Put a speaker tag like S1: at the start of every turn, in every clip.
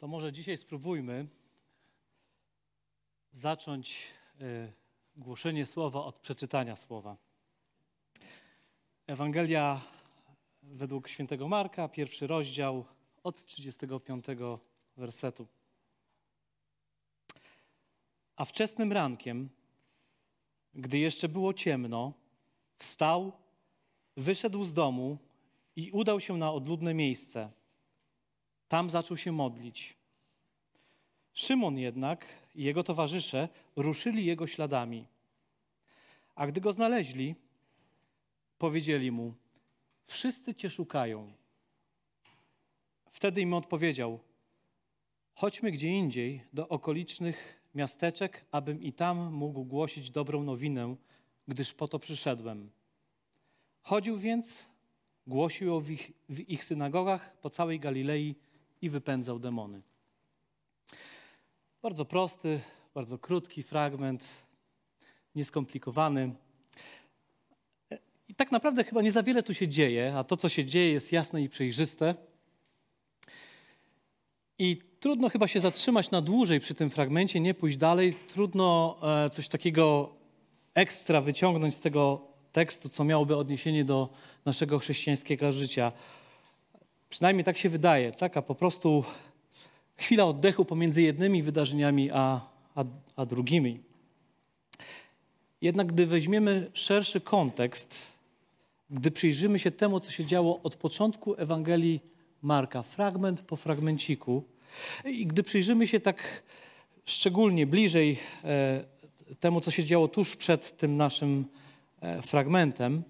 S1: To może dzisiaj spróbujmy zacząć y, głoszenie słowa od przeczytania słowa. Ewangelia według świętego Marka, pierwszy rozdział od 35 wersetu. A wczesnym rankiem, gdy jeszcze było ciemno, wstał, wyszedł z domu i udał się na odludne miejsce. Tam zaczął się modlić. Szymon jednak i jego towarzysze ruszyli jego śladami. A gdy go znaleźli, powiedzieli mu: Wszyscy cię szukają. Wtedy im odpowiedział: Chodźmy gdzie indziej, do okolicznych miasteczek, abym i tam mógł głosić dobrą nowinę, gdyż po to przyszedłem. Chodził więc, głosił w ich, w ich synagogach po całej Galilei i wypędzał demony. Bardzo prosty, bardzo krótki fragment, nieskomplikowany. I tak naprawdę chyba nie za wiele tu się dzieje, a to, co się dzieje, jest jasne i przejrzyste. I trudno chyba się zatrzymać na dłużej przy tym fragmencie, nie pójść dalej. Trudno e, coś takiego ekstra wyciągnąć z tego tekstu, co miałoby odniesienie do naszego chrześcijańskiego życia. Przynajmniej tak się wydaje, taka po prostu chwila oddechu pomiędzy jednymi wydarzeniami a, a, a drugimi. Jednak gdy weźmiemy szerszy kontekst, gdy przyjrzymy się temu, co się działo od początku Ewangelii Marka, fragment po fragmenciku, i gdy przyjrzymy się tak szczególnie bliżej e, temu, co się działo tuż przed tym naszym e, fragmentem,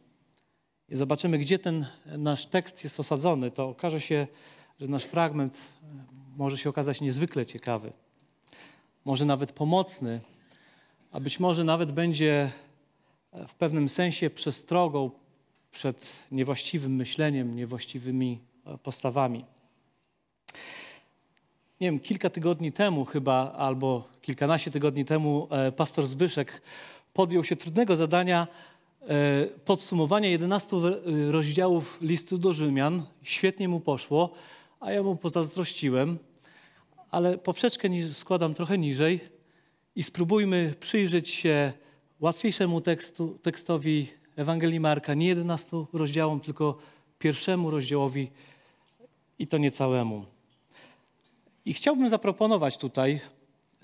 S1: i zobaczymy, gdzie ten nasz tekst jest osadzony, to okaże się, że nasz fragment e, może się okazać niezwykle ciekawy, może nawet pomocny, a być może nawet będzie e, w pewnym sensie przestrogą przed niewłaściwym myśleniem, niewłaściwymi e, postawami. Nie wiem, kilka tygodni temu chyba, albo kilkanaście tygodni temu, pastor Zbyszek podjął się trudnego zadania E, podsumowania 11 rozdziałów listu do Rzymian. Świetnie mu poszło, a ja mu pozazdrościłem, ale poprzeczkę składam trochę niżej i spróbujmy przyjrzeć się łatwiejszemu tekstu, tekstowi Ewangelii Marka, nie 11 rozdziałom, tylko pierwszemu rozdziałowi i to niecałemu. I chciałbym zaproponować tutaj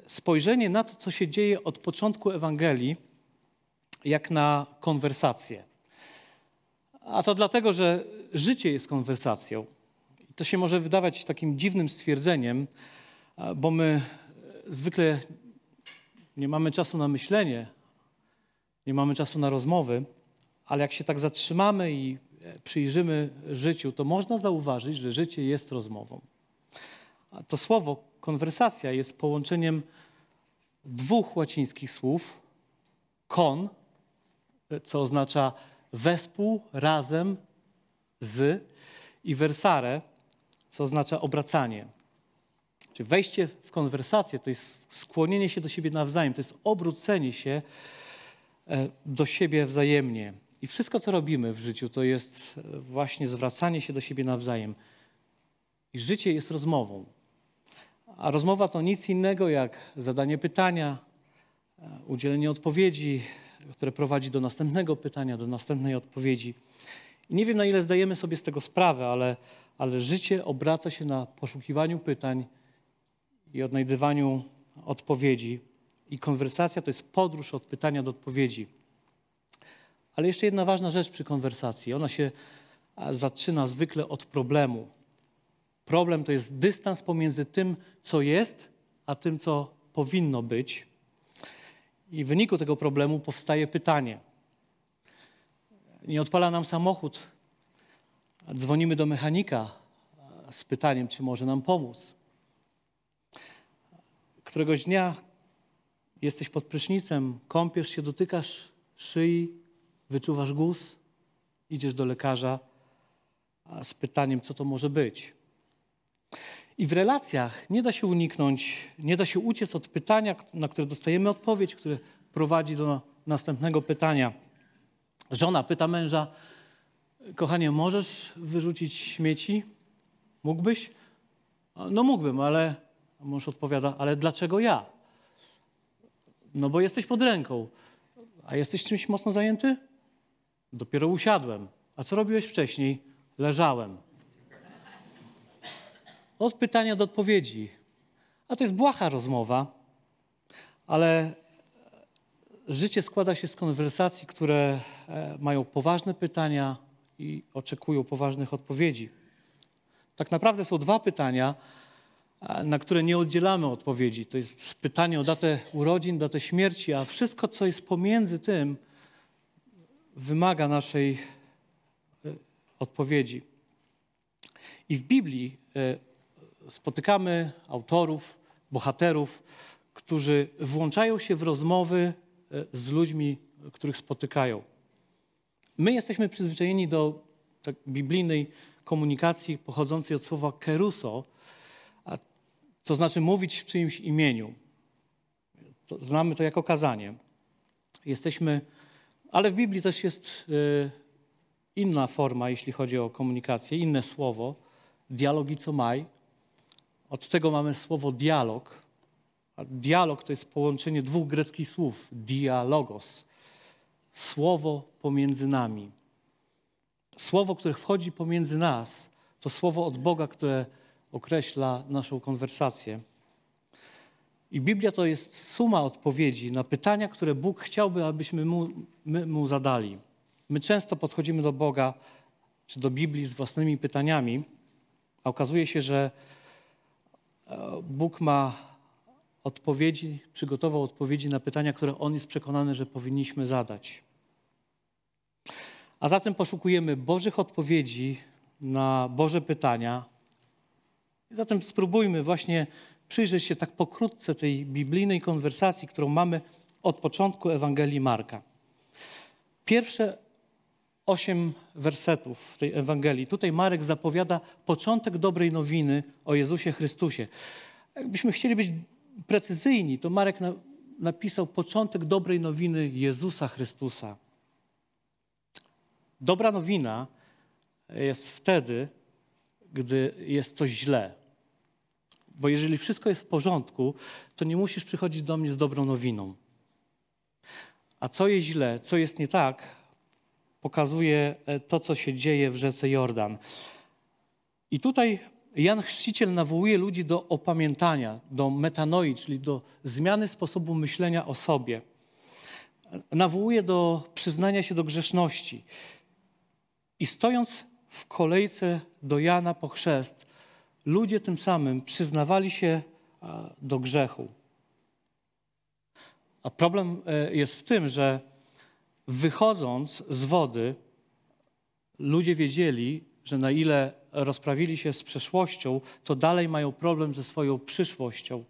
S1: spojrzenie na to, co się dzieje od początku Ewangelii, jak na konwersację. A to dlatego, że życie jest konwersacją. To się może wydawać takim dziwnym stwierdzeniem, bo my zwykle nie mamy czasu na myślenie, nie mamy czasu na rozmowy, ale jak się tak zatrzymamy i przyjrzymy życiu, to można zauważyć, że życie jest rozmową. A to słowo konwersacja jest połączeniem dwóch łacińskich słów: kon co oznacza wespół, razem, z i versare, co oznacza obracanie. Czyli wejście w konwersację to jest skłonienie się do siebie nawzajem, to jest obrócenie się e, do siebie wzajemnie. I wszystko, co robimy w życiu, to jest e, właśnie zwracanie się do siebie nawzajem. I życie jest rozmową. A rozmowa to nic innego jak zadanie pytania, e, udzielenie odpowiedzi, które prowadzi do następnego pytania, do następnej odpowiedzi. I nie wiem, na ile zdajemy sobie z tego sprawę, ale, ale życie obraca się na poszukiwaniu pytań i odnajdywaniu odpowiedzi. I konwersacja to jest podróż od pytania do odpowiedzi. Ale jeszcze jedna ważna rzecz przy konwersacji. Ona się zaczyna zwykle od problemu. Problem to jest dystans pomiędzy tym, co jest, a tym, co powinno być. I w wyniku tego problemu powstaje pytanie. Nie odpala nam samochód. Dzwonimy do mechanika z pytaniem, czy może nam pomóc. Któregoś dnia jesteś pod prysznicem, kąpiesz się, dotykasz szyi, wyczuwasz guz, idziesz do lekarza z pytaniem, co to może być. I w relacjach nie da się uniknąć, nie da się uciec od pytania, na które dostajemy odpowiedź, które prowadzi do następnego pytania. Żona pyta męża: Kochanie, możesz wyrzucić śmieci? Mógłbyś? No mógłbym, ale mąż odpowiada, ale dlaczego ja? No bo jesteś pod ręką. A jesteś czymś mocno zajęty? Dopiero usiadłem. A co robiłeś wcześniej? Leżałem. Od pytania do odpowiedzi. A to jest błaha rozmowa, ale życie składa się z konwersacji, które e, mają poważne pytania i oczekują poważnych odpowiedzi. Tak naprawdę są dwa pytania, na które nie oddzielamy odpowiedzi. To jest pytanie o datę urodzin, datę śmierci, a wszystko, co jest pomiędzy tym, wymaga naszej e, odpowiedzi. I w Biblii e, spotykamy autorów, bohaterów, którzy włączają się w rozmowy e, z ludźmi, których spotykają. My jesteśmy przyzwyczajeni do tak biblijnej komunikacji pochodzącej od słowa keruso, a to znaczy mówić w czyimś imieniu. To, znamy to jako kazanie. Jesteśmy, ale w Biblii też jest y, inna forma, jeśli chodzi o komunikację, inne słowo, dialogicomai. Od tego mamy słowo dialog. A dialog to jest połączenie dwóch greckich słów, dialogos, słowo pomiędzy nami. Słowo, które wchodzi pomiędzy nas, to słowo od Boga, które określa naszą konwersację. I Biblia to jest suma odpowiedzi na pytania, które Bóg chciałby, abyśmy mu, my mu zadali. My często podchodzimy do Boga czy do Biblii z własnymi pytaniami, a okazuje się, że Bóg ma odpowiedzi, przygotował odpowiedzi na pytania, które On jest przekonany, że powinniśmy zadać. A zatem poszukujemy Bożych odpowiedzi na Boże pytania. I zatem spróbujmy właśnie przyjrzeć się tak pokrótce tej biblijnej konwersacji, którą mamy od początku Ewangelii Marka. Pierwsze osiem wersetów tej Ewangelii. Tutaj Marek zapowiada początek dobrej nowiny o Jezusie Chrystusie. Jakbyśmy chcieli być precyzyjni, to Marek na, napisał początek dobrej nowiny Jezusa Chrystusa. Dobra nowina jest wtedy, gdy jest coś źle. Bo jeżeli wszystko jest w porządku, to nie musisz przychodzić do mnie z dobrą nowiną. A co jest źle, co jest nie tak, pokazuje e, to, co się dzieje w rzece Jordan. I tutaj Jan Chrzciciel nawołuje ludzi do opamiętania, do metanoi, czyli do zmiany sposobu myślenia o sobie. Nawołuje do przyznania się do grzeszności. I stojąc w kolejce do Jana po chrzest, ludzie tym samym przyznawali się do grzechu. A problem e, jest w tym, że wychodząc z wody, ludzie wiedzieli, że na ile rozprawili się z przeszłością, to dalej mają problem ze swoją przyszłością.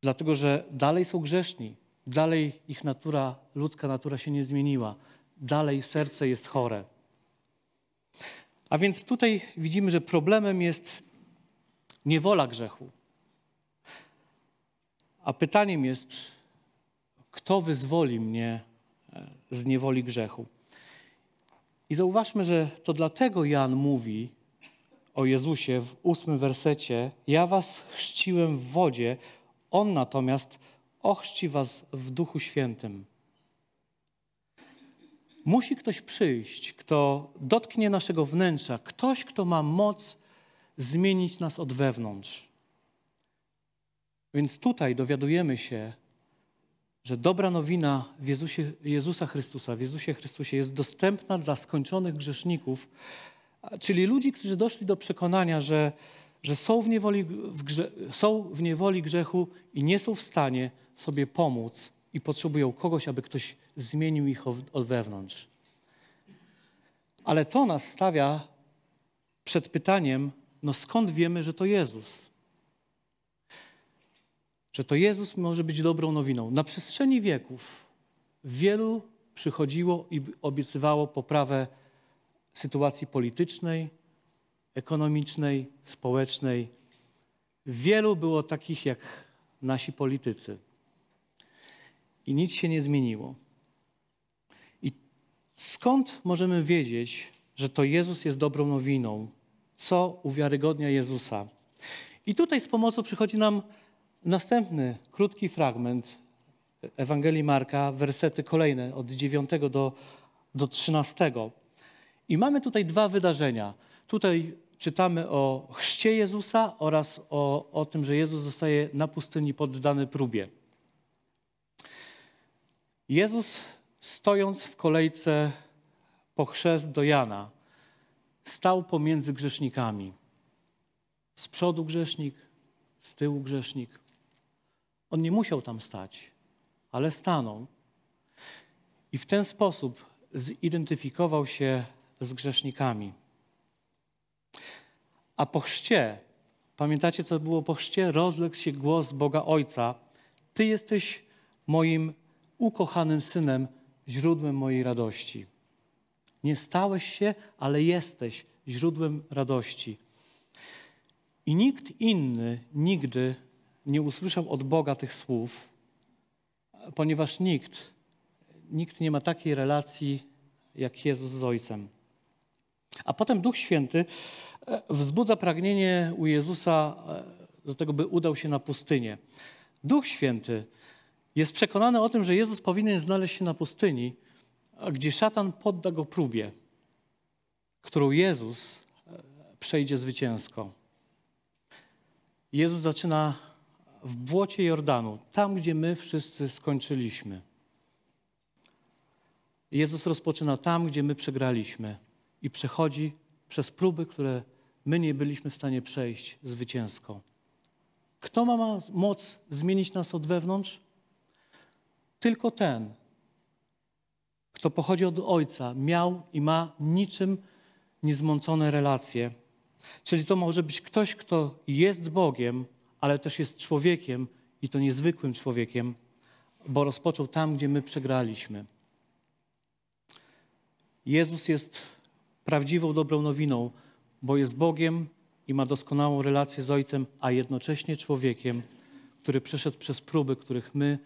S1: Dlatego, że dalej są grzeszni, dalej ich natura, ludzka natura się nie zmieniła dalej serce jest chore. A więc tutaj widzimy, że problemem jest niewola grzechu. A pytaniem jest, kto wyzwoli mnie e, z niewoli grzechu? I zauważmy, że to dlatego Jan mówi o Jezusie w ósmym wersecie: Ja was chrzciłem w wodzie, on natomiast ochrzci was w Duchu Świętym. Musi ktoś przyjść, kto dotknie naszego wnętrza, ktoś, kto ma moc zmienić nas od wewnątrz. Więc tutaj dowiadujemy się, że dobra nowina w Jezusie, Jezusa Chrystusa, w Jezusie Chrystusie jest dostępna dla skończonych grzeszników, czyli ludzi, którzy doszli do przekonania, że, że są, w niewoli, w grze, są w niewoli grzechu i nie są w stanie sobie pomóc i potrzebują kogoś, aby ktoś zmienił ich od wewnątrz. Ale to nas stawia przed pytaniem, no skąd wiemy, że to Jezus? Że to Jezus może być dobrą nowiną. Na przestrzeni wieków wielu przychodziło i obiecywało poprawę sytuacji politycznej, ekonomicznej, społecznej. Wielu było takich jak nasi politycy. I nic się nie zmieniło. Skąd możemy wiedzieć, że to Jezus jest dobrą nowiną? Co uwiarygodnia Jezusa? I tutaj z pomocą przychodzi nam następny krótki fragment Ewangelii Marka, wersety kolejne od 9 do, do 13. I mamy tutaj dwa wydarzenia. Tutaj czytamy o chrzcie Jezusa oraz o, o tym, że Jezus zostaje na pustyni poddany próbie. Jezus stojąc w kolejce po chrzest do Jana, stał pomiędzy grzesznikami. Z przodu grzesznik, z tyłu grzesznik. On nie musiał tam stać, ale stanął. I w ten sposób zidentyfikował się z grzesznikami. A po chrzcie, pamiętacie co było po chrzcie? Rozległ się głos Boga Ojca. Ty jesteś moim ukochanym synem, źródłem mojej radości. Nie stałeś się, ale jesteś źródłem radości. I nikt inny nigdy nie usłyszał od Boga tych słów, ponieważ nikt, nikt nie ma takiej relacji jak Jezus z Ojcem. A potem Duch Święty e, wzbudza pragnienie u Jezusa e, do tego, by udał się na pustynię. Duch Święty jest przekonany o tym, że Jezus powinien znaleźć się na pustyni, gdzie szatan podda go próbie, którą Jezus e, przejdzie zwycięsko. Jezus zaczyna w błocie Jordanu, tam gdzie my wszyscy skończyliśmy. Jezus rozpoczyna tam, gdzie my przegraliśmy i przechodzi przez próby, które my nie byliśmy w stanie przejść zwycięsko. Kto ma moc zmienić nas od wewnątrz? Tylko ten, kto pochodzi od Ojca, miał i ma niczym niezmącone relacje. Czyli to może być ktoś, kto jest Bogiem, ale też jest człowiekiem i to niezwykłym człowiekiem, bo rozpoczął tam, gdzie my przegraliśmy. Jezus jest prawdziwą dobrą nowiną, bo jest Bogiem i ma doskonałą relację z Ojcem, a jednocześnie człowiekiem, który przeszedł przez próby, których my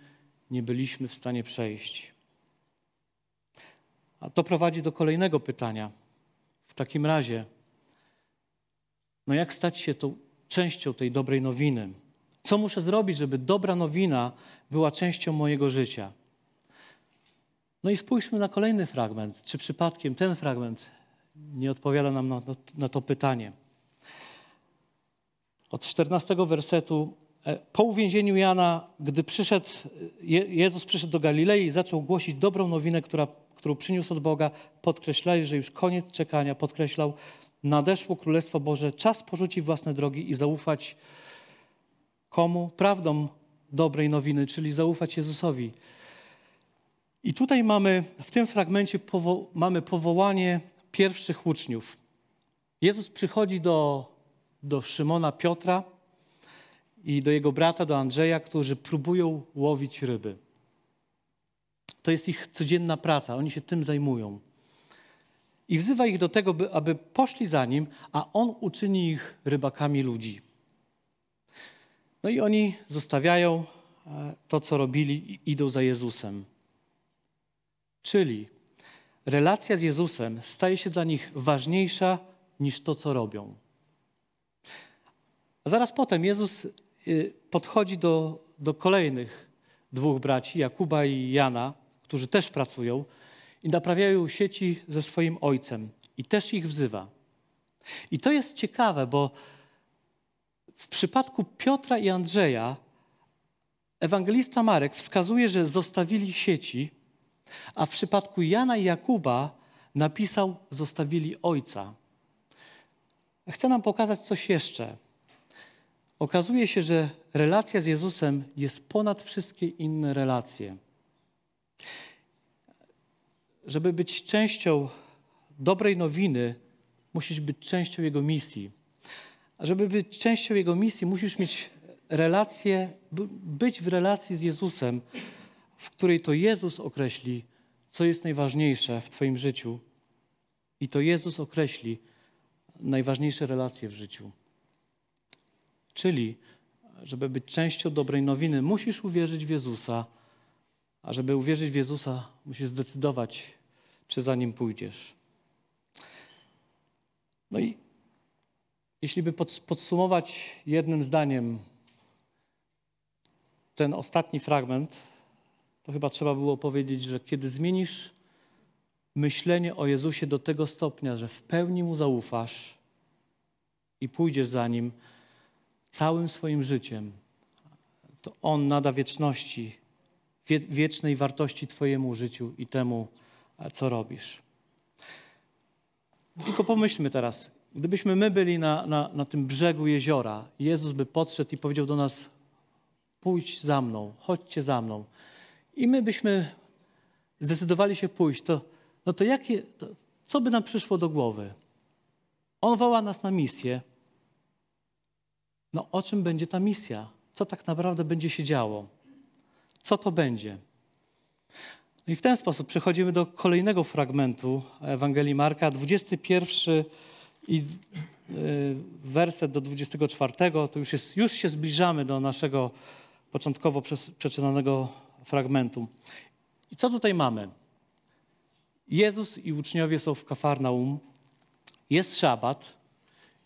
S1: nie byliśmy w stanie przejść. A to prowadzi do kolejnego pytania. W takim razie, no jak stać się tą częścią tej dobrej nowiny? Co muszę zrobić, żeby dobra nowina była częścią mojego życia? No i spójrzmy na kolejny fragment. Czy przypadkiem ten fragment nie odpowiada nam na, na to pytanie? Od 14 wersetu E, po uwięzieniu Jana, gdy przyszedł, Jezus przyszedł do Galilei i zaczął głosić dobrą nowinę, która, którą przyniósł od Boga, podkreślali, że już koniec czekania, podkreślał, nadeszło Królestwo Boże, czas porzucić własne drogi i zaufać komu? Prawdą dobrej nowiny, czyli zaufać Jezusowi. I tutaj mamy, w tym fragmencie powo mamy powołanie pierwszych uczniów. Jezus przychodzi do, do Szymona Piotra, i do jego brata, do Andrzeja, którzy próbują łowić ryby. To jest ich codzienna praca, oni się tym zajmują. I wzywa ich do tego, by, aby poszli za nim, a on uczyni ich rybakami ludzi. No i oni zostawiają e, to, co robili, i idą za Jezusem. Czyli relacja z Jezusem staje się dla nich ważniejsza niż to, co robią. A zaraz potem Jezus Y, podchodzi do, do kolejnych dwóch braci, Jakuba i Jana, którzy też pracują i naprawiają sieci ze swoim ojcem i też ich wzywa. I to jest ciekawe, bo w przypadku Piotra i Andrzeja ewangelista Marek wskazuje, że zostawili sieci, a w przypadku Jana i Jakuba napisał, zostawili ojca. Chcę nam pokazać coś jeszcze. Okazuje się, że relacja z Jezusem jest ponad wszystkie inne relacje. Żeby być częścią dobrej nowiny, musisz być częścią Jego misji. A żeby być częścią Jego misji, musisz mieć relację, być w relacji z Jezusem, w której to Jezus określi, co jest najważniejsze w Twoim życiu. I to Jezus określi najważniejsze relacje w życiu. Czyli, żeby być częścią dobrej nowiny, musisz uwierzyć w Jezusa, a żeby uwierzyć w Jezusa, musisz zdecydować, czy za nim pójdziesz. No i Jeśli by podsumować jednym zdaniem ten ostatni fragment, to chyba trzeba było powiedzieć, że kiedy zmienisz myślenie o Jezusie do tego stopnia, że w pełni Mu zaufasz i pójdziesz za Nim całym swoim życiem, to On nada wieczności, wiecznej wartości Twojemu życiu i temu, co robisz. Tylko pomyślmy teraz, gdybyśmy my byli na, na, na tym brzegu jeziora, Jezus by podszedł i powiedział do nas: Pójdź za mną, chodźcie za mną. I my byśmy zdecydowali się pójść, to, no to, jakie, to co by nam przyszło do głowy? On woła nas na misję. No o czym będzie ta misja? Co tak naprawdę będzie się działo? Co to będzie? No i w ten sposób przechodzimy do kolejnego fragmentu Ewangelii Marka, 21 i y, werset do 24. To już, jest, już się zbliżamy do naszego początkowo przeczytanego fragmentu. I co tutaj mamy? Jezus i uczniowie są w Kafarnaum, jest szabat,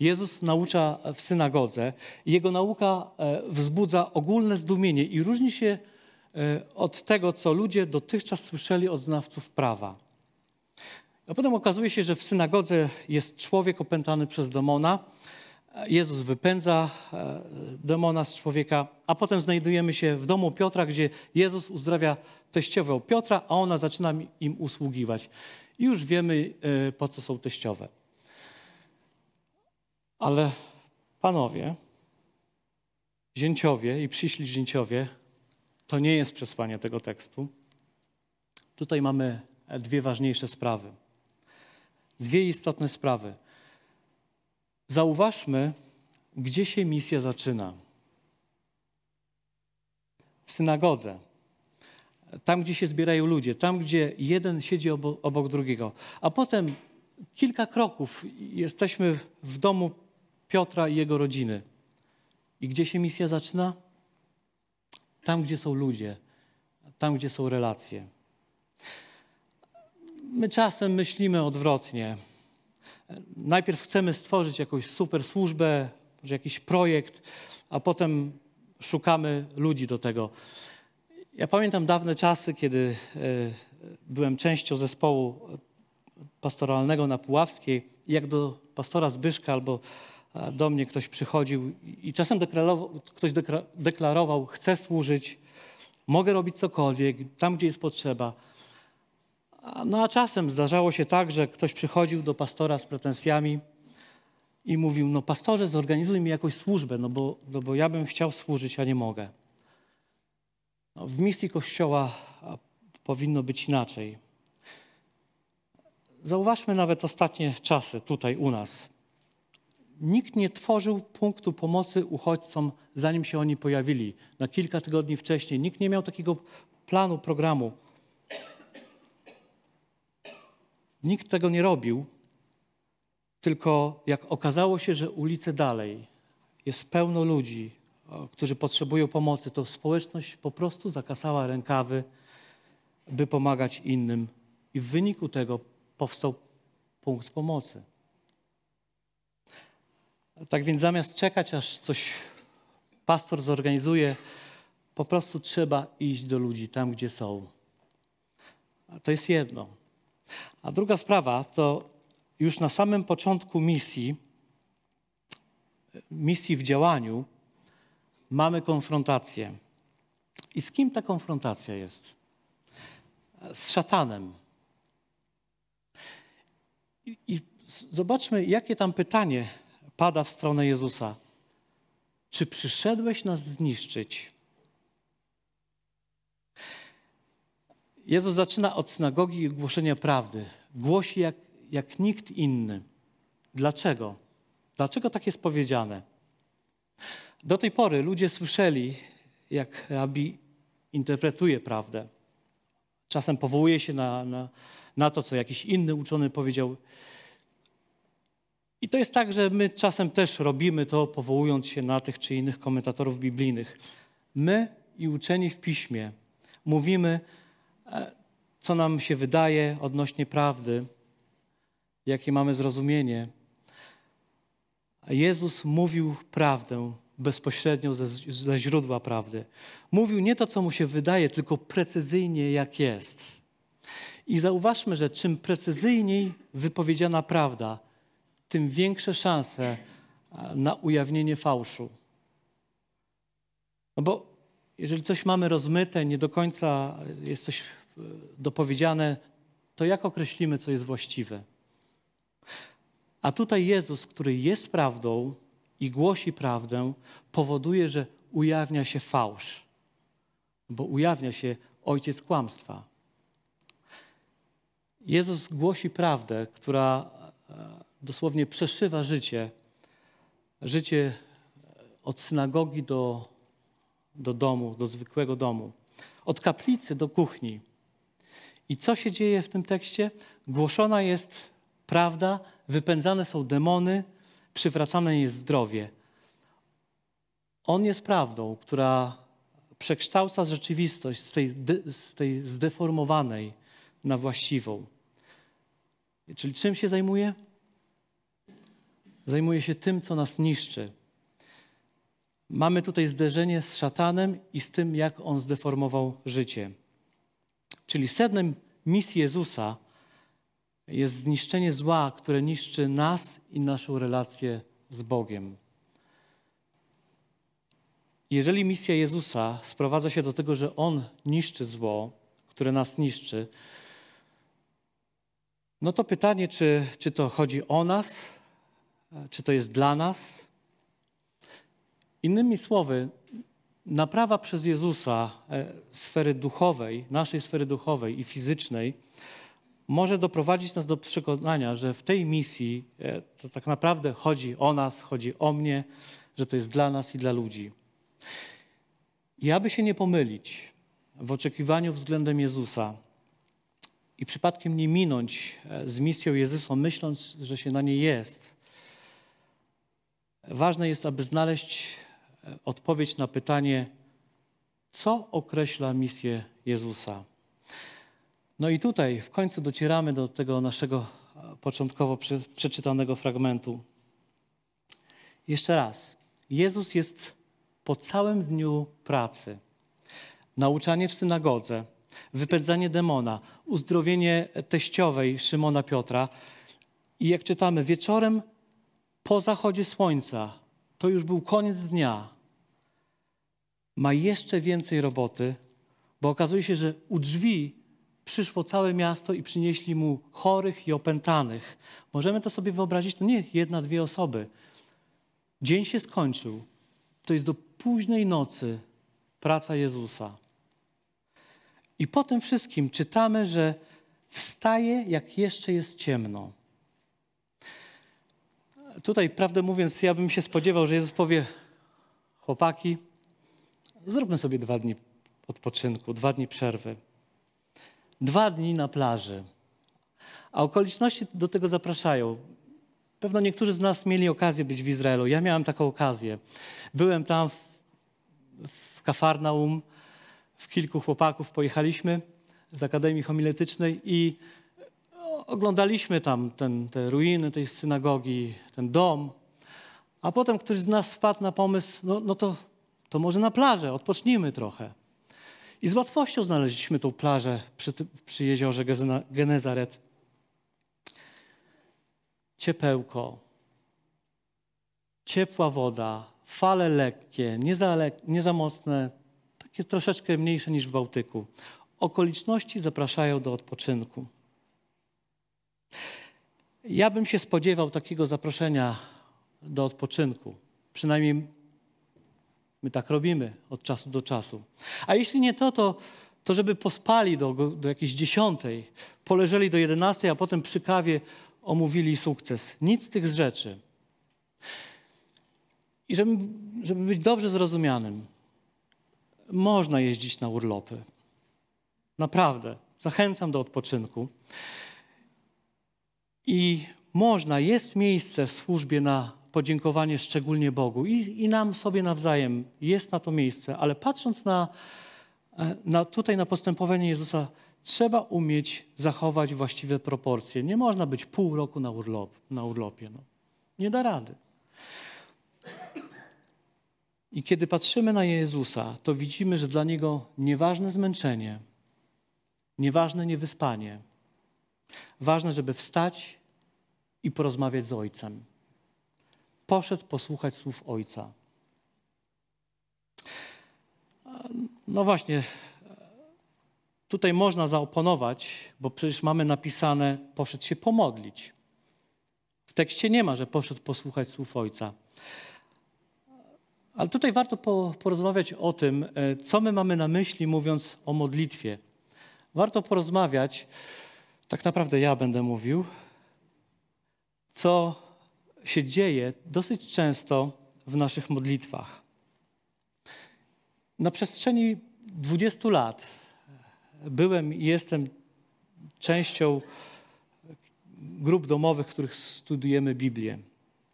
S1: Jezus naucza w synagodze. Jego nauka e, wzbudza ogólne zdumienie i różni się e, od tego, co ludzie dotychczas słyszeli od znawców prawa. A potem okazuje się, że w synagodze jest człowiek opętany przez demona. Jezus wypędza e, demona z człowieka, a potem znajdujemy się w domu Piotra, gdzie Jezus uzdrawia teściową Piotra, a ona zaczyna im usługiwać. I już wiemy, po co są teściowe. Ale panowie, zięciowie i przyszli zięciowie, to nie jest przesłanie tego tekstu. Tutaj mamy dwie ważniejsze sprawy. Dwie istotne sprawy. Zauważmy, gdzie się misja zaczyna. W synagodze. Tam, gdzie się zbierają ludzie, tam, gdzie jeden siedzi obok, drugiego. A potem kilka kroków jesteśmy w domu Piotra i jego rodziny. I gdzie się misja zaczyna? Tam, gdzie są ludzie, tam, gdzie są relacje. My czasem myślimy odwrotnie. Najpierw chcemy stworzyć jakąś super służbę, może jakiś projekt, a potem szukamy ludzi do tego. Ja pamiętam dawne czasy, kiedy e, byłem częścią zespołu pastoralnego na Puławskiej, jak do pastora Zbyszka albo do mnie ktoś przychodził i czasem ktoś deklarował, chcę służyć, mogę robić cokolwiek, tam gdzie jest potrzeba. No a czasem zdarzało się tak, że ktoś przychodził do pastora z pretensjami i mówił, no pastorze zorganizuj mi jakąś służbę, no bo, no bo ja bym chciał służyć, a nie mogę. No, w misji Kościoła powinno być inaczej. Zauważmy nawet ostatnie czasy tutaj u nas. Nikt nie tworzył punktu pomocy uchodźcom, zanim się oni pojawili. Na kilka tygodni wcześniej nikt nie miał takiego planu, programu. Nikt tego nie robił, tylko jak okazało się, że ulice dalej jest pełno ludzi, którzy potrzebują pomocy, to społeczność po prostu zakasała rękawy, by pomagać innym. I w wyniku tego powstał punkt pomocy. Tak więc zamiast czekać, aż coś pastor zorganizuje, po prostu trzeba iść do ludzi tam, gdzie są. To jest jedno. A druga sprawa to już na samym początku misji, misji w działaniu, mamy konfrontację. I z kim ta konfrontacja jest? Z szatanem. I, i zobaczmy, jakie tam pytanie pada w stronę Jezusa. Czy przyszedłeś nas zniszczyć? Jezus zaczyna od synagogi i głoszenia prawdy. Głosi jak, jak nikt inny. Dlaczego? Dlaczego tak jest powiedziane? Do tej pory ludzie słyszeli, jak rabi interpretuje prawdę. Czasem powołuje się na, na, na to, co jakiś inny uczony powiedział. I to jest tak, że my czasem też robimy to, powołując się na tych czy innych komentatorów biblijnych. My i uczeni w piśmie mówimy, e, co nam się wydaje odnośnie prawdy, jakie mamy zrozumienie. Jezus mówił prawdę bezpośrednio ze, ze źródła prawdy. Mówił nie to, co mu się wydaje, tylko precyzyjnie, jak jest. I zauważmy, że czym precyzyjniej wypowiedziana prawda, tym większe szanse na ujawnienie fałszu. No bo jeżeli coś mamy rozmyte, nie do końca jest coś e, dopowiedziane, to jak określimy, co jest właściwe? A tutaj Jezus, który jest prawdą i głosi prawdę, powoduje, że ujawnia się fałsz, bo ujawnia się ojciec kłamstwa. Jezus głosi prawdę, która e, dosłownie przeszywa życie, życie od synagogi do, do domu, do zwykłego domu, od kaplicy do kuchni. I co się dzieje w tym tekście? Głoszona jest prawda, wypędzane są demony, przywracane jest zdrowie. On jest prawdą, która przekształca rzeczywistość z tej, z tej zdeformowanej na właściwą. Czyli czym się zajmuje? Zajmuje się tym, co nas niszczy. Mamy tutaj zderzenie z szatanem i z tym, jak on zdeformował życie. Czyli sednem misji Jezusa jest zniszczenie zła, które niszczy nas i naszą relację z Bogiem. Jeżeli misja Jezusa sprowadza się do tego, że On niszczy zło, które nas niszczy, no to pytanie, czy, czy to chodzi o nas, czy to jest dla nas? Innymi słowy, naprawa przez Jezusa e, sfery duchowej, naszej sfery duchowej i fizycznej, może doprowadzić nas do przekonania, że w tej misji e, to tak naprawdę chodzi o nas, chodzi o mnie, że to jest dla nas i dla ludzi. I aby się nie pomylić w oczekiwaniu względem Jezusa i przypadkiem nie minąć e, z misją Jezusa, myśląc, że się na niej jest, ważne jest, aby znaleźć e, odpowiedź na pytanie, co określa misję Jezusa. No i tutaj w końcu docieramy do tego naszego początkowo przeczytanego fragmentu. Jeszcze raz. Jezus jest po całym dniu pracy. Nauczanie w synagodze, wypędzanie demona, uzdrowienie teściowej Szymona Piotra. I jak czytamy, wieczorem po zachodzie słońca, to już był koniec dnia, ma jeszcze więcej roboty, bo okazuje się, że u drzwi przyszło całe miasto i przynieśli mu chorych i opętanych. Możemy to sobie wyobrazić, to nie jedna, dwie osoby. Dzień się skończył. To jest do późnej nocy praca Jezusa. I po tym wszystkim czytamy, że wstaje, jak jeszcze jest ciemno. Tutaj, prawdę mówiąc, ja bym się spodziewał, że Jezus powie: Chłopaki, zróbmy sobie dwa dni odpoczynku, dwa dni przerwy dwa dni na plaży. A okoliczności do tego zapraszają. Pewno niektórzy z nas mieli okazję być w Izraelu. Ja miałem taką okazję. Byłem tam w, w Kafarnaum, w kilku chłopaków pojechaliśmy z Akademii Homiletycznej i oglądaliśmy tam ten, te ruiny tej synagogi, ten dom. A potem ktoś z nas wpadł na pomysł, no, no to, to może na plażę, odpocznijmy trochę. I z łatwością znaleźliśmy tą plażę przy, przy jeziorze Genezaret. Ciepełko, ciepła woda, fale lekkie, nie za, lek nie za mocne, takie troszeczkę mniejsze niż w Bałtyku. Okoliczności zapraszają do odpoczynku. Ja bym się spodziewał takiego zaproszenia do odpoczynku. Przynajmniej My tak robimy od czasu do czasu. A jeśli nie to, to, to żeby pospali do, do jakiejś dziesiątej, poleżeli do jedenastej, a potem przy kawie omówili sukces. Nic z tych rzeczy. I żeby, żeby być dobrze zrozumianym, można jeździć na urlopy. Naprawdę. Zachęcam do odpoczynku. I można, jest miejsce w służbie na podziękowanie szczególnie Bogu i, i nam sobie nawzajem. Jest na to miejsce, ale patrząc na, e, na, tutaj na postępowanie Jezusa, trzeba umieć zachować właściwe proporcje. Nie można być pół roku na, urlop, na urlopie. No. Nie da rady. I kiedy patrzymy na Jezusa, to widzimy, że dla Niego nieważne zmęczenie, nieważne niewyspanie, ważne, żeby wstać i porozmawiać z Ojcem. Poszedł posłuchać słów Ojca. No właśnie, tutaj można zaoponować, bo przecież mamy napisane, poszedł się pomodlić. W tekście nie ma, że poszedł posłuchać słów Ojca. Ale tutaj warto porozmawiać o tym, e, co my mamy na myśli, mówiąc o modlitwie. Warto porozmawiać, tak naprawdę ja będę mówił, co się dzieje dosyć często w naszych modlitwach. Na przestrzeni 20 lat byłem i jestem częścią grup domowych, w których studujemy Biblię.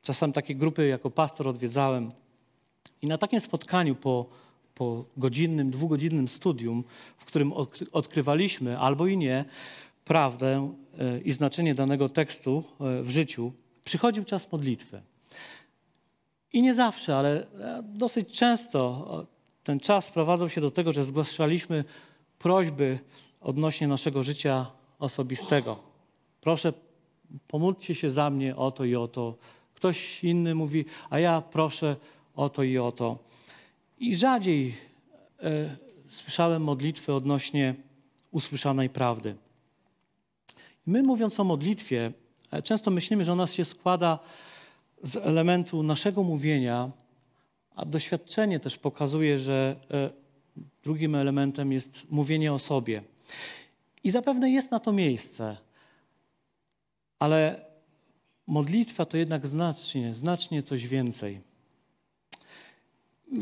S1: Czasem takie grupy jako pastor odwiedzałem. I na takim spotkaniu po, po godzinnym, dwugodzinnym studium, w którym odkrywaliśmy albo i nie prawdę e, i znaczenie danego tekstu e, w życiu, przychodził czas modlitwy. I nie zawsze, ale e, dosyć często ten czas sprowadzał się do tego, że zgłaszaliśmy prośby odnośnie naszego życia osobistego. Proszę, pomódlcie się za mnie o to i o to. Ktoś inny mówi, a ja proszę o to i o to. I rzadziej e, słyszałem modlitwy odnośnie usłyszanej prawdy. My mówiąc o modlitwie, e, często myślimy, że ona się składa z elementu naszego mówienia, a doświadczenie też pokazuje, że e, drugim elementem jest mówienie o sobie. I zapewne jest na to miejsce, ale modlitwa to jednak znacznie, znacznie coś więcej.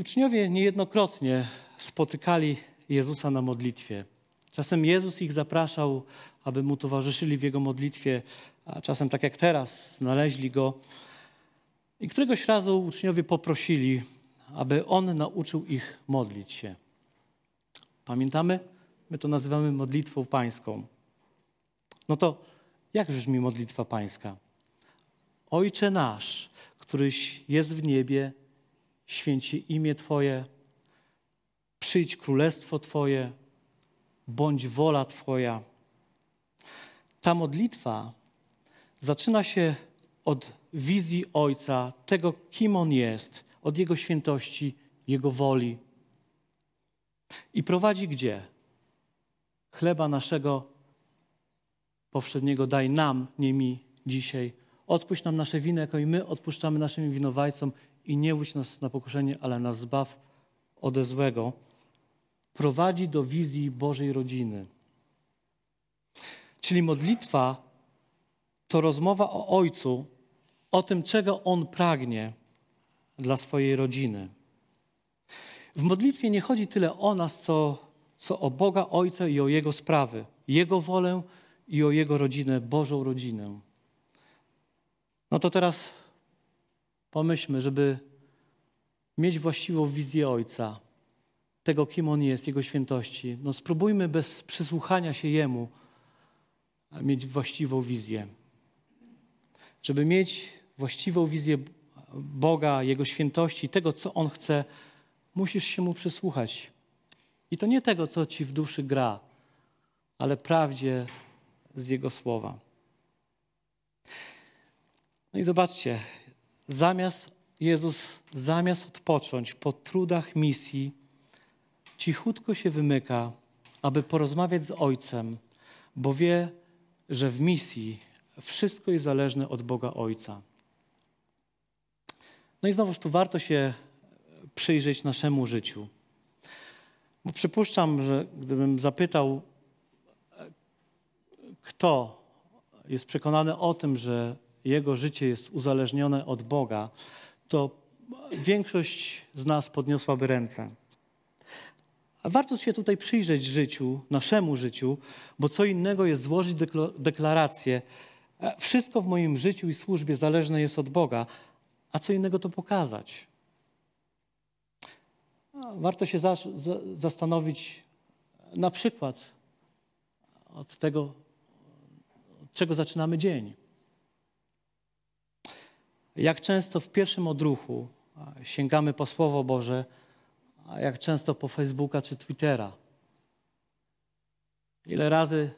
S1: Uczniowie niejednokrotnie spotykali Jezusa na modlitwie. Czasem Jezus ich zapraszał, aby mu towarzyszyli w jego modlitwie, a czasem tak jak teraz, znaleźli go. I któregoś razu uczniowie poprosili, aby on nauczył ich modlić się. Pamiętamy? My to nazywamy modlitwą pańską. No to jak brzmi modlitwa pańska? Ojcze nasz, któryś jest w niebie, święci imię Twoje, przyjdź królestwo Twoje, bądź wola Twoja. Ta modlitwa zaczyna się od wizji Ojca, tego, kim On jest, od Jego świętości, Jego woli. I prowadzi gdzie? Chleba naszego powszedniego daj nam, nie mi dzisiaj. Odpuść nam nasze winy, jako i my odpuszczamy naszym winowajcom i nie wódź nas na pokuszenie, ale nas zbaw ode złego. Prowadzi do wizji Bożej rodziny. Czyli modlitwa to rozmowa o Ojcu, o tym, czego On pragnie dla swojej rodziny. W modlitwie nie chodzi tyle o nas, co, co o Boga Ojca i o Jego sprawy, Jego wolę i o Jego rodzinę, Bożą rodzinę. No to teraz pomyślmy, żeby mieć właściwą wizję Ojca, tego, kim On jest, Jego świętości. No spróbujmy bez przysłuchania się Jemu mieć właściwą wizję. Żeby mieć właściwą wizję Boga, Jego świętości, tego, co On chce, musisz się Mu przysłuchać. I to nie tego, co Ci w duszy gra, ale prawdzie z Jego słowa. No i zobaczcie, zamiast Jezus, zamiast odpocząć po trudach misji, cichutko się wymyka, aby porozmawiać z Ojcem, bo wie, że w misji wszystko jest zależne od Boga Ojca. No i znowuż tu warto się przyjrzeć naszemu życiu. Bo przypuszczam, że gdybym zapytał, kto jest przekonany o tym, że jego życie jest uzależnione od Boga, to większość z nas podniosłaby ręce. Warto się tutaj przyjrzeć życiu, naszemu życiu, bo co innego jest złożyć deklarację. E, wszystko w moim życiu i służbie zależne jest od Boga, a co innego to pokazać. Warto się za, za, zastanowić na przykład od tego, od czego zaczynamy dzień. Jak często w pierwszym odruchu sięgamy po Słowo Boże, a jak często po Facebooka czy Twittera. Ile razy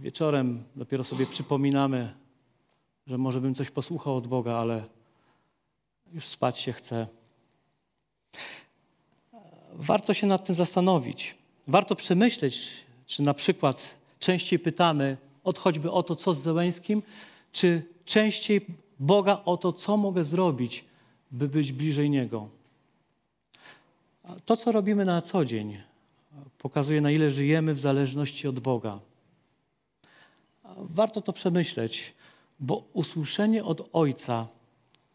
S1: wieczorem dopiero sobie przypominamy, że może bym coś posłuchał od Boga, ale już spać się chce. Warto się nad tym zastanowić. Warto przemyśleć, czy na przykład częściej pytamy od choćby o to, co z Zełęskim, czy częściej Boga o to, co mogę zrobić, by być bliżej Niego. To, co robimy na co dzień, pokazuje, na ile żyjemy w zależności od Boga. Warto to przemyśleć, bo usłyszenie od Ojca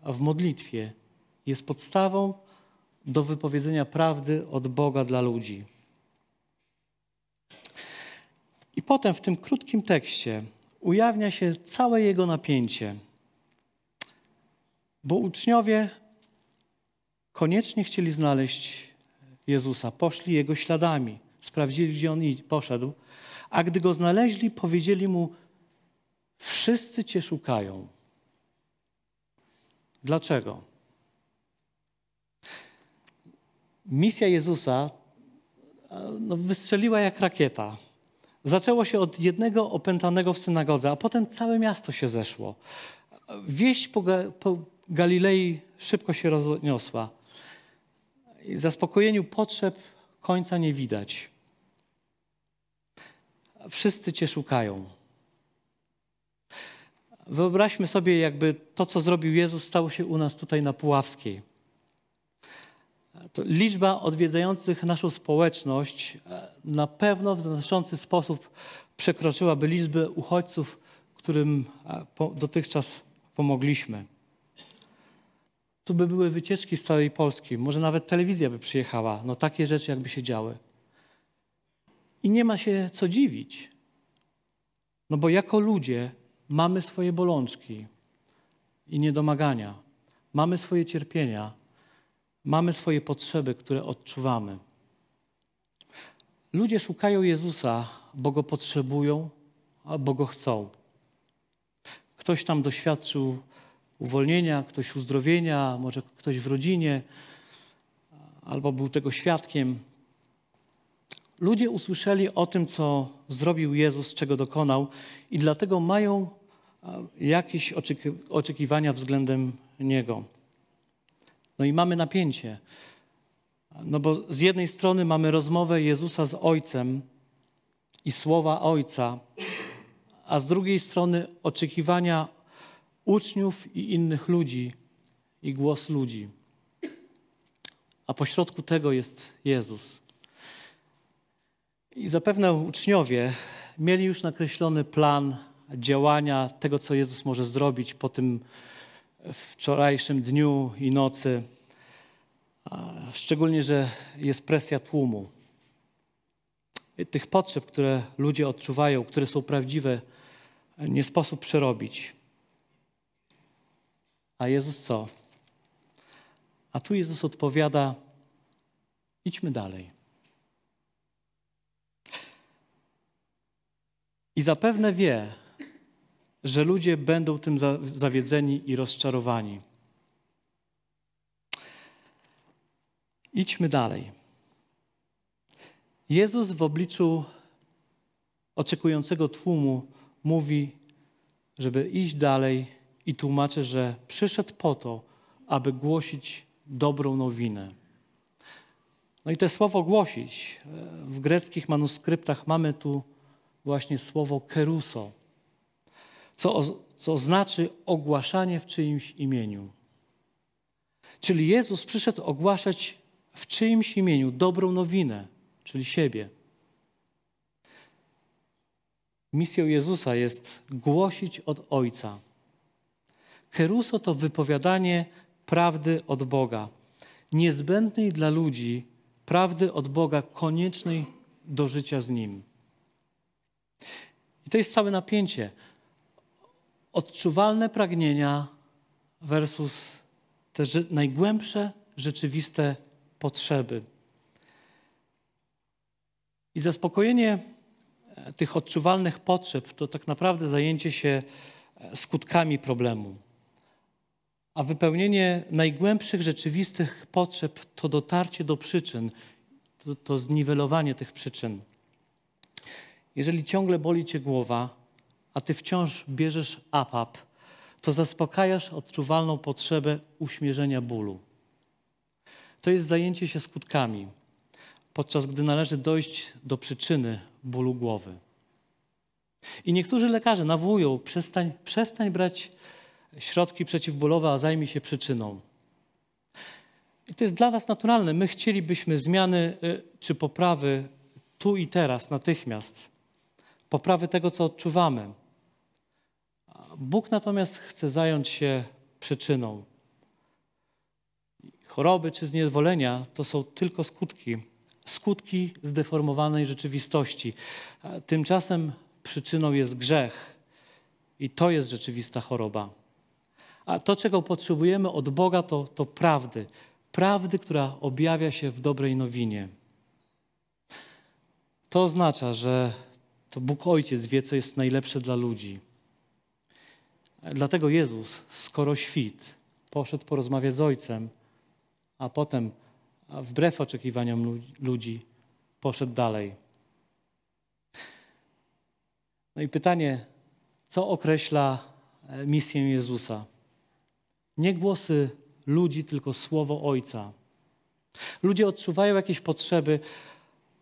S1: w modlitwie jest podstawą do wypowiedzenia prawdy od Boga dla ludzi. I potem w tym krótkim tekście ujawnia się całe jego napięcie, bo uczniowie koniecznie chcieli znaleźć Jezusa, poszli jego śladami, sprawdzili, gdzie on poszedł, a gdy go znaleźli, powiedzieli mu: Wszyscy cię szukają. Dlaczego? Misja Jezusa no, wystrzeliła jak rakieta. Zaczęło się od jednego opętanego w synagodze, a potem całe miasto się zeszło. Wieść po, po Galilei szybko się rozniosła. Zaspokojeniu potrzeb końca nie widać. Wszyscy Cię szukają. Wyobraźmy sobie, jakby to, co zrobił Jezus, stało się u nas tutaj na Puławskiej. To liczba odwiedzających naszą społeczność e, na pewno w znaczący sposób przekroczyłaby liczbę uchodźców, którym e, dotychczas pomogliśmy. Tu by były wycieczki z całej Polski, może nawet telewizja by przyjechała. No takie rzeczy jakby się działy. I nie ma się co dziwić. No bo jako ludzie mamy swoje bolączki i niedomagania. Mamy swoje cierpienia. Mamy swoje potrzeby, które odczuwamy. Ludzie szukają Jezusa, bo go potrzebują, bo go chcą. Ktoś tam doświadczył uwolnienia, ktoś uzdrowienia, może ktoś w rodzinie, albo był tego świadkiem. Ludzie usłyszeli o tym, co zrobił Jezus, czego dokonał, i dlatego mają jakieś oczekiwania względem Niego. No i mamy napięcie. No bo z jednej strony mamy rozmowę Jezusa z Ojcem i słowa Ojca, a z drugiej strony oczekiwania uczniów i innych ludzi i głos ludzi. A pośrodku tego jest Jezus. I zapewne uczniowie mieli już nakreślony plan działania tego, co Jezus może zrobić po tym wczorajszym dniu i nocy. Szczególnie, że jest presja tłumu. Tych potrzeb, które ludzie odczuwają, które są prawdziwe, nie sposób przerobić. A Jezus co? A tu Jezus odpowiada: idźmy dalej. I zapewne wie, że ludzie będą tym zawiedzeni i rozczarowani. Idźmy dalej. Jezus w obliczu oczekującego tłumu mówi, żeby iść dalej i tłumaczy, że przyszedł po to, aby głosić dobrą nowinę. No i te słowo głosić, e, w greckich manuskryptach mamy tu właśnie słowo keruso, co, co znaczy ogłaszanie w czyimś imieniu. Czyli Jezus przyszedł ogłaszać w czyimś imieniu dobrą nowinę, czyli siebie. Misją Jezusa jest głosić od Ojca. Keruso to wypowiadanie prawdy od Boga, niezbędnej dla ludzi, prawdy od Boga, koniecznej do życia z Nim. I to jest całe napięcie. Odczuwalne pragnienia versus te najgłębsze, rzeczywiste potrzeby. I zaspokojenie e, tych odczuwalnych potrzeb to tak naprawdę zajęcie się e, skutkami problemu a wypełnienie najgłębszych rzeczywistych potrzeb to dotarcie do przyczyn, to, to zniwelowanie tych przyczyn. Jeżeli ciągle boli cię głowa, a ty wciąż bierzesz apap, to zaspokajasz odczuwalną potrzebę uśmierzenia bólu. To jest zajęcie się skutkami, podczas gdy należy dojść do przyczyny bólu głowy. I niektórzy lekarze nawołują, przestań, przestań brać środki przeciwbólowe, a zajmij się przyczyną. I to jest dla nas naturalne. My chcielibyśmy zmiany y, czy poprawy tu i teraz, natychmiast. Poprawy tego, co odczuwamy. Bóg natomiast chce zająć się przyczyną. Choroby czy zniewolenia to są tylko skutki, skutki zdeformowanej rzeczywistości. Tymczasem przyczyną jest grzech i to jest rzeczywista choroba. A to, czego potrzebujemy od Boga, to, to prawdy. Prawdy, która objawia się w dobrej nowinie. To oznacza, że to Bóg Ojciec wie, co jest najlepsze dla ludzi. Dlatego Jezus, skoro świt, poszedł porozmawiać z Ojcem, a potem, wbrew oczekiwaniom ludzi, poszedł dalej. No i pytanie, co określa e, misję Jezusa? Nie głosy ludzi, tylko słowo Ojca. Ludzie odczuwają jakieś potrzeby,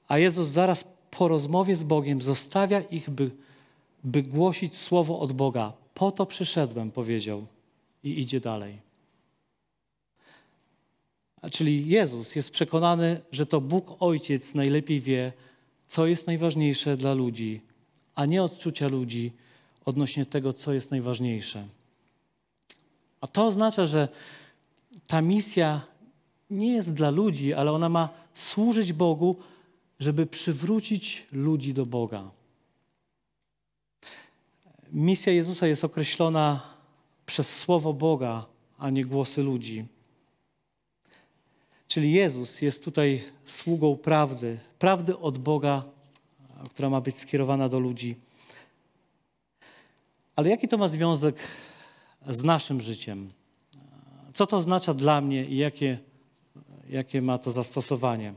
S1: a Jezus zaraz po rozmowie z Bogiem zostawia ich, by, by głosić słowo od Boga. Po to przyszedłem, powiedział, i idzie dalej. Czyli Jezus jest przekonany, że to Bóg Ojciec najlepiej wie, co jest najważniejsze dla ludzi, a nie odczucia ludzi odnośnie tego, co jest najważniejsze. A to oznacza, że ta misja nie jest dla ludzi, ale ona ma służyć Bogu, żeby przywrócić ludzi do Boga. Misja Jezusa jest określona przez słowo Boga, a nie głosy ludzi. Czyli Jezus jest tutaj sługą prawdy, prawdy od Boga, która ma być skierowana do ludzi. Ale jaki to ma związek z naszym życiem? Co to oznacza dla mnie i jakie, jakie ma to zastosowanie?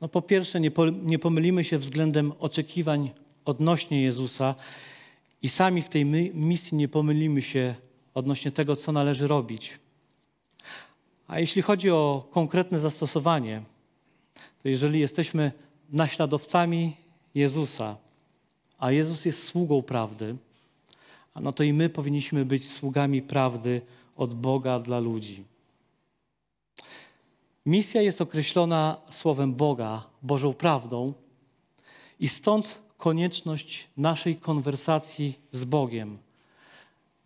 S1: No po pierwsze, nie, po, nie pomylimy się względem oczekiwań odnośnie Jezusa i sami w tej misji nie pomylimy się odnośnie tego, co należy robić. A jeśli chodzi o konkretne zastosowanie, to jeżeli jesteśmy naśladowcami Jezusa, a Jezus jest sługą prawdy, no to i my powinniśmy być sługami prawdy od Boga dla ludzi. Misja jest określona słowem Boga, Bożą prawdą, i stąd konieczność naszej konwersacji z Bogiem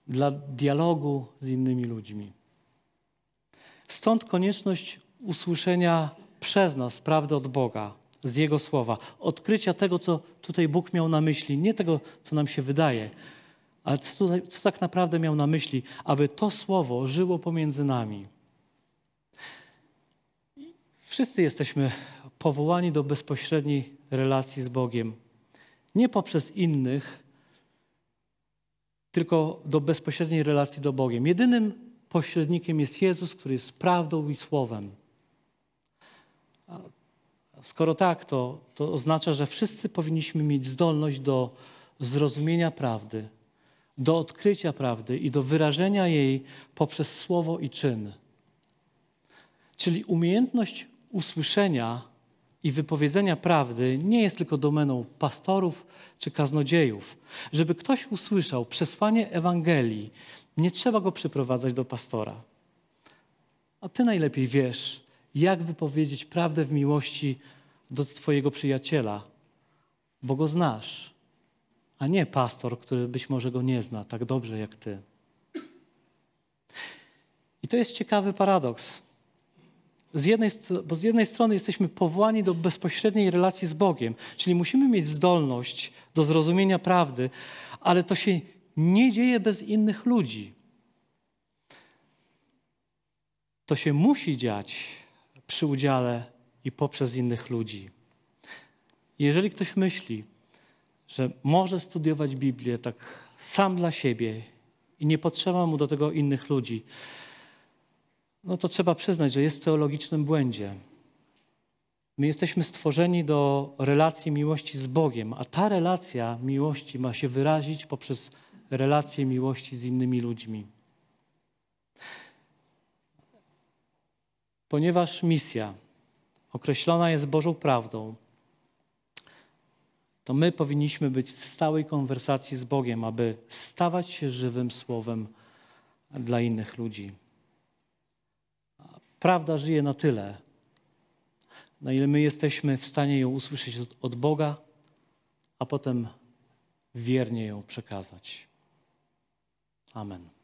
S1: dla dialogu z innymi ludźmi. Stąd konieczność usłyszenia przez nas prawdy od Boga, z Jego słowa, odkrycia tego, co tutaj Bóg miał na myśli, nie tego, co nam się wydaje, ale co, tutaj, co tak naprawdę miał na myśli, aby to słowo żyło pomiędzy nami. Wszyscy jesteśmy powołani do bezpośredniej relacji z Bogiem. Nie poprzez innych, tylko do bezpośredniej relacji do Bogiem. Jedynym pośrednikiem jest Jezus, który jest prawdą i słowem. Skoro tak, to, to oznacza, że wszyscy powinniśmy mieć zdolność do zrozumienia prawdy, do odkrycia prawdy i do wyrażenia jej poprzez słowo i czyn. Czyli umiejętność usłyszenia i wypowiedzenia prawdy nie jest tylko domeną pastorów czy kaznodziejów. Żeby ktoś usłyszał przesłanie Ewangelii, nie trzeba go przyprowadzać do pastora. A ty najlepiej wiesz, jak wypowiedzieć prawdę w miłości do Twojego przyjaciela, bo go znasz, a nie pastor, który być może go nie zna tak dobrze jak Ty. I to jest ciekawy paradoks. Z jednej, bo z jednej strony jesteśmy powołani do bezpośredniej relacji z Bogiem, czyli musimy mieć zdolność do zrozumienia prawdy, ale to się nie dzieje bez innych ludzi. To się musi dziać przy udziale i poprzez innych ludzi. Jeżeli ktoś myśli, że może studiować Biblię tak sam dla siebie i nie potrzeba mu do tego innych ludzi, no to trzeba przyznać, że jest w teologicznym błędzie. My jesteśmy stworzeni do relacji miłości z Bogiem, a ta relacja miłości ma się wyrazić poprzez relację miłości z innymi ludźmi. Ponieważ misja określona jest Bożą prawdą, to my powinniśmy być w stałej konwersacji z Bogiem, aby stawać się żywym słowem dla innych ludzi. Prawda żyje na tyle, na ile my jesteśmy w stanie ją usłyszeć od, od Boga, a potem wiernie ją przekazać. Amen.